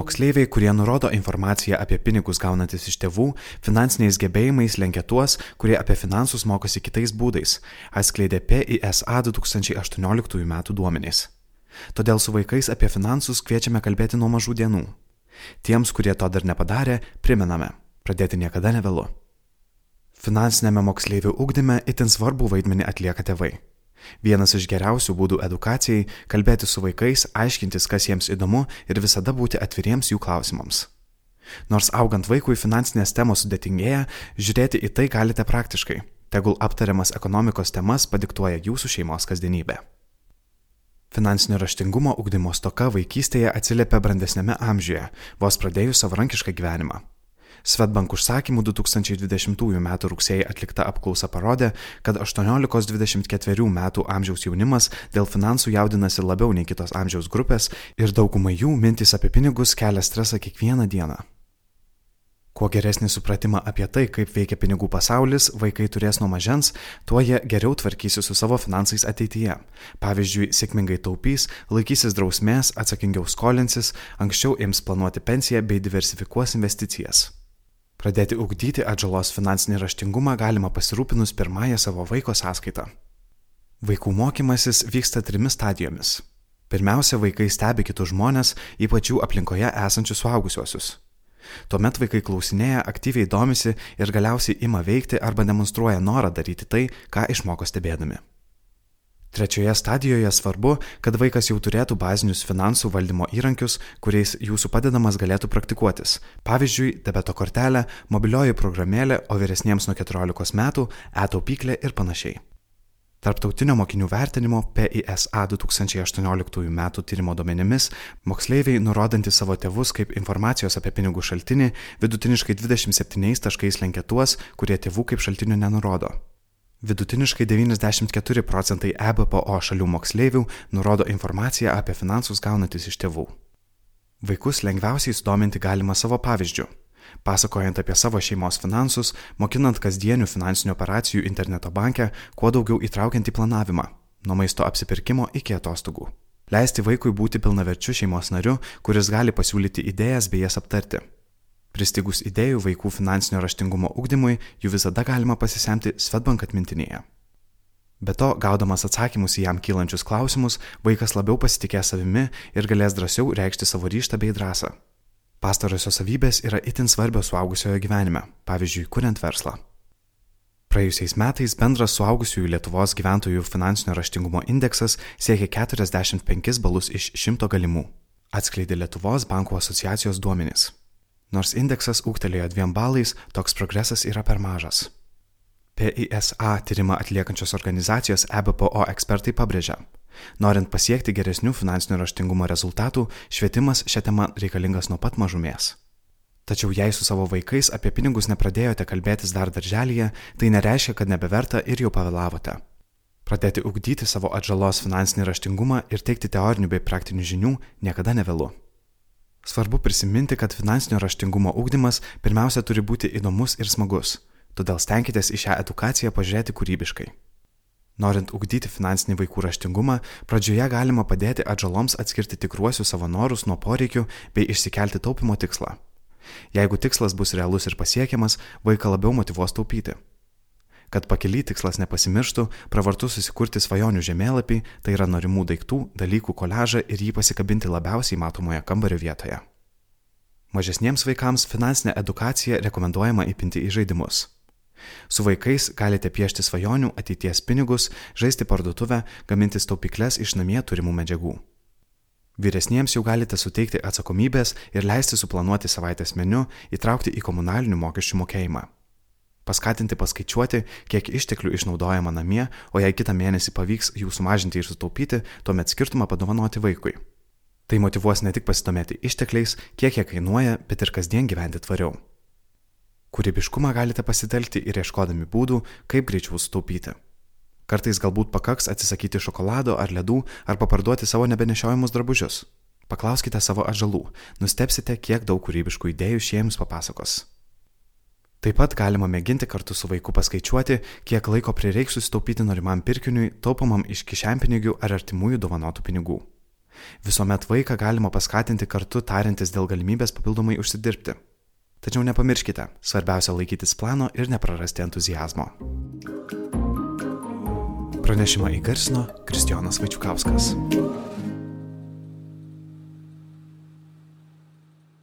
Moksleiviai, kurie nurodo informaciją apie pinigus gaunantis iš tėvų, finansiniais gebėjimais lenkia tuos, kurie apie finansus mokosi kitais būdais, atskleidė PISA 2018 m. duomenys. Todėl su vaikais apie finansus kviečiame kalbėti nuo mažų dienų. Tiems, kurie to dar nepadarė, primename - pradėti niekada nevėlu. Finansinėme moksleivių ugdyme itin svarbu vaidmenį atlieka tėvai. Vienas iš geriausių būdų edukacijai - kalbėti su vaikais, aiškintis, kas jiems įdomu ir visada būti atviriems jų klausimams. Nors augant vaikui finansinės temos sudėtingėja, žiūrėti į tai galite praktiškai. Tegul aptariamas ekonomikos temas padiktuoja jūsų šeimos kasdienybė. Finansinio raštingumo ugdymo stoka vaikystėje atsiliepia brandesnėme amžiuje, vos pradėjus savarankišką gyvenimą. Svetbank užsakymų 2020 m. rugsėjai atlikta apklausa parodė, kad 18-24 metų amžiaus jaunimas dėl finansų jaudinasi labiau nei kitos amžiaus grupės ir daugumai jų mintis apie pinigus kelia stresą kiekvieną dieną. Kuo geresnį supratimą apie tai, kaip veikia pinigų pasaulis, vaikai turės nuo mažens, tuo jie geriau tvarkysis su savo finansais ateityje. Pavyzdžiui, sėkmingai taupys, laikysis drausmės, atsakingiau skolinsis, anksčiau ims planuoti pensiją bei diversifikuos investicijas. Pradėti ugdyti atžalos finansinį raštingumą galima pasirūpinus pirmąją savo vaiko sąskaitą. Vaikų mokymasis vyksta trimis stadijomis. Pirmiausia, vaikai stebi kitus žmonės, ypač jų aplinkoje esančius suaugusiuosius. Tuomet vaikai klausinėja, aktyviai domisi ir galiausiai ima veikti arba demonstruoja norą daryti tai, ką išmoko stebėdami. Trečioje stadijoje svarbu, kad vaikas jau turėtų bazinius finansų valdymo įrankius, kuriais jūsų padedamas galėtų praktikuotis. Pavyzdžiui, debeto kortelė, mobilioji programėlė, o vyresniems nuo 14 metų - e-taupyklė ir panašiai. Tarptautinio mokinių vertinimo PISA 2018 m. tyrimo duomenimis moksleiviai, nurodantys savo tėvus kaip informacijos apie pinigų šaltinį, vidutiniškai 27 taškais lenkia tuos, kurie tėvų kaip šaltinių nenurodo. Vidutiniškai 94 procentai EBPO šalių moksleivių nurodo informaciją apie finansus gaunantis iš tėvų. Vaikus lengviausiai sudominti galima savo pavyzdžių. Pasakojant apie savo šeimos finansus, mokinant kasdienių finansinių operacijų interneto banke, kuo daugiau įtraukiant į planavimą - nuo maisto apsipirkimo iki atostogų. Leisti vaikui būti pilnaverčiu šeimos nariu, kuris gali pasiūlyti idėjas bei jas aptarti Pristigus idėjų vaikų finansinio raštingumo ugdymui, jų visada galima pasisemti Svetbank atmintinėje. Be to, gaudamas atsakymus į jam kylančius klausimus, vaikas labiau pasitikės savimi ir galės drąsiau reikšti savo ryštą bei drąsą. Pastarosios savybės yra itin svarbios suaugusiojo gyvenime, pavyzdžiui, kuriant verslą. Praėjusiais metais bendras suaugusiųjų Lietuvos gyventojų finansinio raštingumo indeksas siekia 45 balus iš 100 galimų, atskleidė Lietuvos bankų asociacijos duomenys. Nors indeksas ūgtelėjo dviem balais, toks progresas yra per mažas. PISA tyrimą atliekančios organizacijos EBPO ekspertai pabrėžia, norint pasiekti geresnių finansinio raštingumo rezultatų, švietimas šią temą reikalingas nuo pat mažumės. Tačiau jei su savo vaikais apie pinigus nepradėjote kalbėtis dar darželėje, tai nereiškia, kad nebeverta ir jau pavėlavote. Pradėti ugdyti savo atžalos finansinį raštingumą ir teikti teorinių bei praktinių žinių niekada nevėlu. Svarbu prisiminti, kad finansinio raštingumo ūkdymas pirmiausia turi būti įdomus ir smagus, todėl stenkitės į šią edukaciją pažiūrėti kūrybiškai. Norint ugdyti finansinį vaikų raštingumą, pradžioje galima padėti atžaloms atskirti tikruosius savo norus nuo poreikių bei išsikelti taupimo tikslą. Jeigu tikslas bus realus ir pasiekiamas, vaiką labiau motivuos taupyti. Kad pakely tikslas nepasimirštų, pravartu susikurti svajonių žemėlapį, tai yra norimų daiktų, dalykų koležą ir jį pasikabinti labiausiai matomoje kambario vietoje. Mažesniems vaikams finansinę edukaciją rekomenduojama įpinti į žaidimus. Su vaikais galite piešti svajonių ateities pinigus, žaisti parduotuvę, gaminti taupikles iš namie turimų medžiagų. Vyresniems jau galite suteikti atsakomybės ir leisti suplanuoti savaitės meniu, įtraukti į komunalinių mokesčių mokėjimą paskatinti paskaičiuoti, kiek išteklių išnaudojama namie, o jei kitą mėnesį pavyks jų sumažinti ir sutaupyti, tuomet skirtumą padovanoti vaikui. Tai motivuos ne tik pasidomėti ištekliais, kiek jie kainuoja, bet ir kasdien gyventi tvariau. Kūrybiškumą galite pasitelkti ir ieškodami būdų, kaip greičiau sutaupyti. Kartais galbūt pakaks atsisakyti šokolado ar ledų arba parduoti savo nebenešiojimus drabužius. Paklauskite savo atžalų, nustepsite, kiek daug kūrybiškų idėjų šie jums papasakos. Taip pat galima mėginti kartu su vaiku paskaičiuoti, kiek laiko prireiks susitaupyti norimam pirkiniui, taupomam iš kišenpinigių ar artimųjų dovanotų pinigų. Visuomet vaiką galima paskatinti kartu tariantis dėl galimybės papildomai užsidirbti. Tačiau nepamirškite, svarbiausia laikytis plano ir neprarasti entuzijazmo. Pranešimą įgarsino Kristijonas Vaičiukauskas.